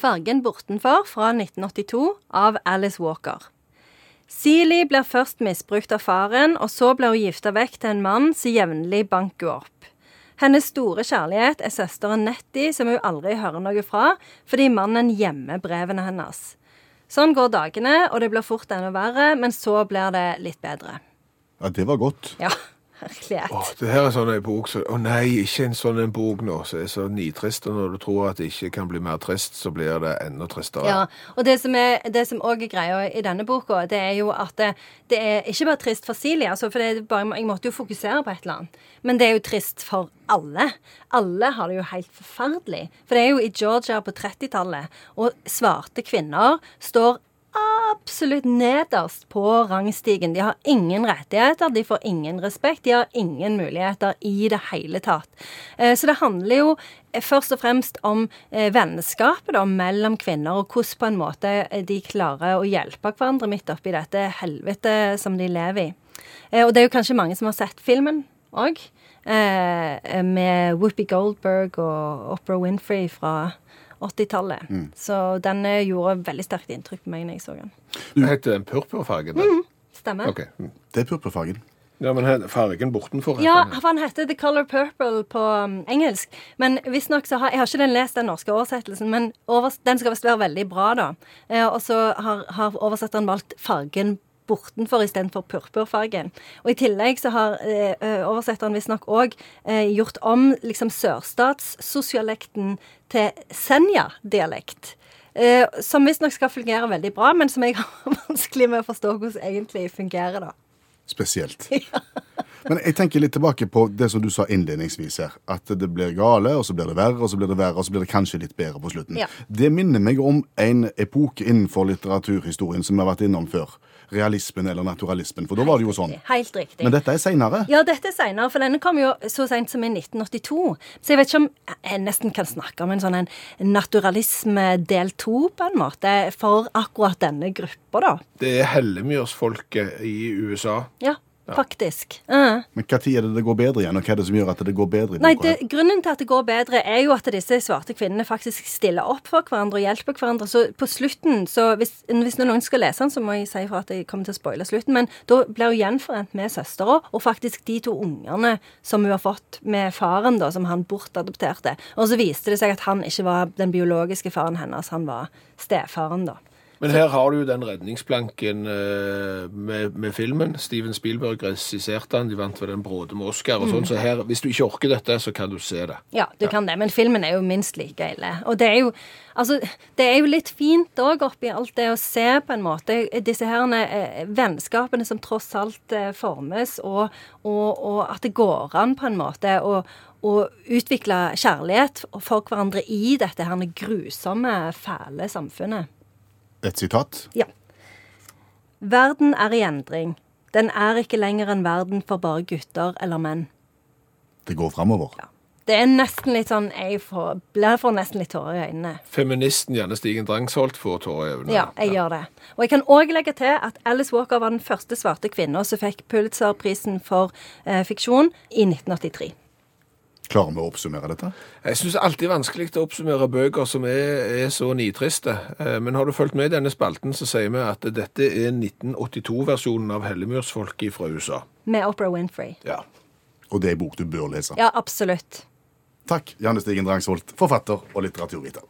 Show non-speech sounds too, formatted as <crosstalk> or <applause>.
Fargen bortenfor fra 1982 av Alice Walker. Seeley blir først misbrukt av faren, og så blir hun gifta vekk til en mann som jevnlig banker henne opp. Hennes store kjærlighet er søsteren Nettie, som hun aldri hører noe fra, fordi mannen gjemmer brevene hennes. Sånn går dagene, og det blir fort enda verre, men så blir det litt bedre. Ja, det var godt. Ja, herlighet. Åh, det her er sånn en bok så, Å nei, ikke en sånn en bok nå, som er så nitrist. Og når du tror at det ikke kan bli mer trist, så blir det enda tristere. Ja, og det som, er, det som også er greia i denne boka, det er jo at det, det er ikke bare trist for Silje, altså, for det bare, jeg måtte jo fokusere på et eller annet, men det er jo trist for alle. Alle har det jo helt forferdelig. For det er jo i Georgia på 30-tallet, og svarte kvinner står absolutt nederst på rangstigen. De har ingen rettigheter, de får ingen respekt, de har ingen muligheter i det hele tatt. Eh, Så det handler jo først og fremst om eh, vennskapet da, mellom kvinner, og hvordan på en måte eh, de klarer å hjelpe hverandre midt oppi dette helvete som de lever i. Eh, Og det er jo kanskje mange som har sett filmen òg, med Whoopi Goldberg og Oprah Winfrey fra 80-tallet. Så den eh, gjorde veldig sterkt inntrykk på meg når jeg så den. Du heter den purpurfargen. Mm, Stemmer. Okay. mm. Det er purpurfargen. Ja, men fargen bortenfor Ja, for han heter The Color Purple på um, engelsk. Men visstnok så har Jeg har ikke den lest den norske oversettelsen, men over, den skal visst være veldig bra, da. Eh, og så har, har oversetteren valgt fargen bortenfor istedenfor purpurfargen. Og i tillegg så har eh, eh, oversetteren visstnok òg eh, gjort om liksom sørstatssosialekten til Senja-dialekt. Eh, som visstnok skal fungere veldig bra, men som jeg <laughs> har vanskelig med å forstå hvordan egentlig fungerer, da. Spesielt. <laughs> Men jeg tenker litt tilbake på det som du sa innledningsvis her. At det blir gale, og så blir det verre, og så blir det verre, og så blir det kanskje litt bedre på slutten. Ja. Det minner meg om en epoke innenfor litteraturhistorien som vi har vært innom før. Realismen eller naturalismen. For da var det jo sånn. Helt riktig. Men dette er seinere. Ja, dette er seinere, for denne kom jo så seint som i 1982. Så jeg vet ikke om jeg nesten kan snakke om en sånn en naturalisme del to, på en måte, for akkurat denne gruppa, da. Det er hellemyrsfolket i USA. Ja, faktisk. Uh. Men tid er det det går bedre igjen, og hva er det som gjør at det går bedre? Nei, det. Grunnen til at det går bedre, er jo at disse svarte kvinnene faktisk stiller opp for hverandre og hjelper hverandre. Så på slutten, så hvis, hvis noen skal lese den, så må jeg si for at jeg kommer til å spoile slutten, men da blir hun gjenforent med søstera og faktisk de to ungene som hun har fått med faren, da, som han bortadopterte. Og så viste det seg at han ikke var den biologiske faren hennes, han var stefaren, da. Men her har du jo den redningsplanken eh, med, med filmen. Steven Spielberg regisserte den. De vant ved den bråde med Oscar og sånn. Så her, hvis du ikke orker dette, så kan du se det. Ja, du kan det, men filmen er jo minst like ille. Og det er jo, altså, det er jo litt fint òg oppi alt det å se på en måte disse her eh, vennskapene som tross alt eh, formes, og, og, og at det går an på en måte og å utvikle kjærlighet for hverandre i dette her grusomme, fæle samfunnet. Et sitat. Ja. Verden er i endring. Den er ikke lenger en verden for bare gutter eller menn. Det går framover. Det er nesten litt sånn Jeg får, blir for nesten litt tårer i øynene. Feministen Janne Stigen Drangsholt får tårer i øynene. Ja, jeg gjør det. Og jeg kan òg legge til at Alice Walker var den første svarte kvinna som fikk Pulitzer-prisen for eh, fiksjon i 1983. Klarer vi å oppsummere dette? Jeg syns det alltid er vanskelig å oppsummere bøker som er, er så nitriste. Eh, Men har du fulgt med i denne spalten, så sier vi at dette er 1982-versjonen av Hellemyrsfolket fra USA. Med Oprah Winfrey. Ja. Og det er en bok du bør lese. Ja, absolutt. Takk, Janne Stigen Drangsvold, forfatter og litteraturviter.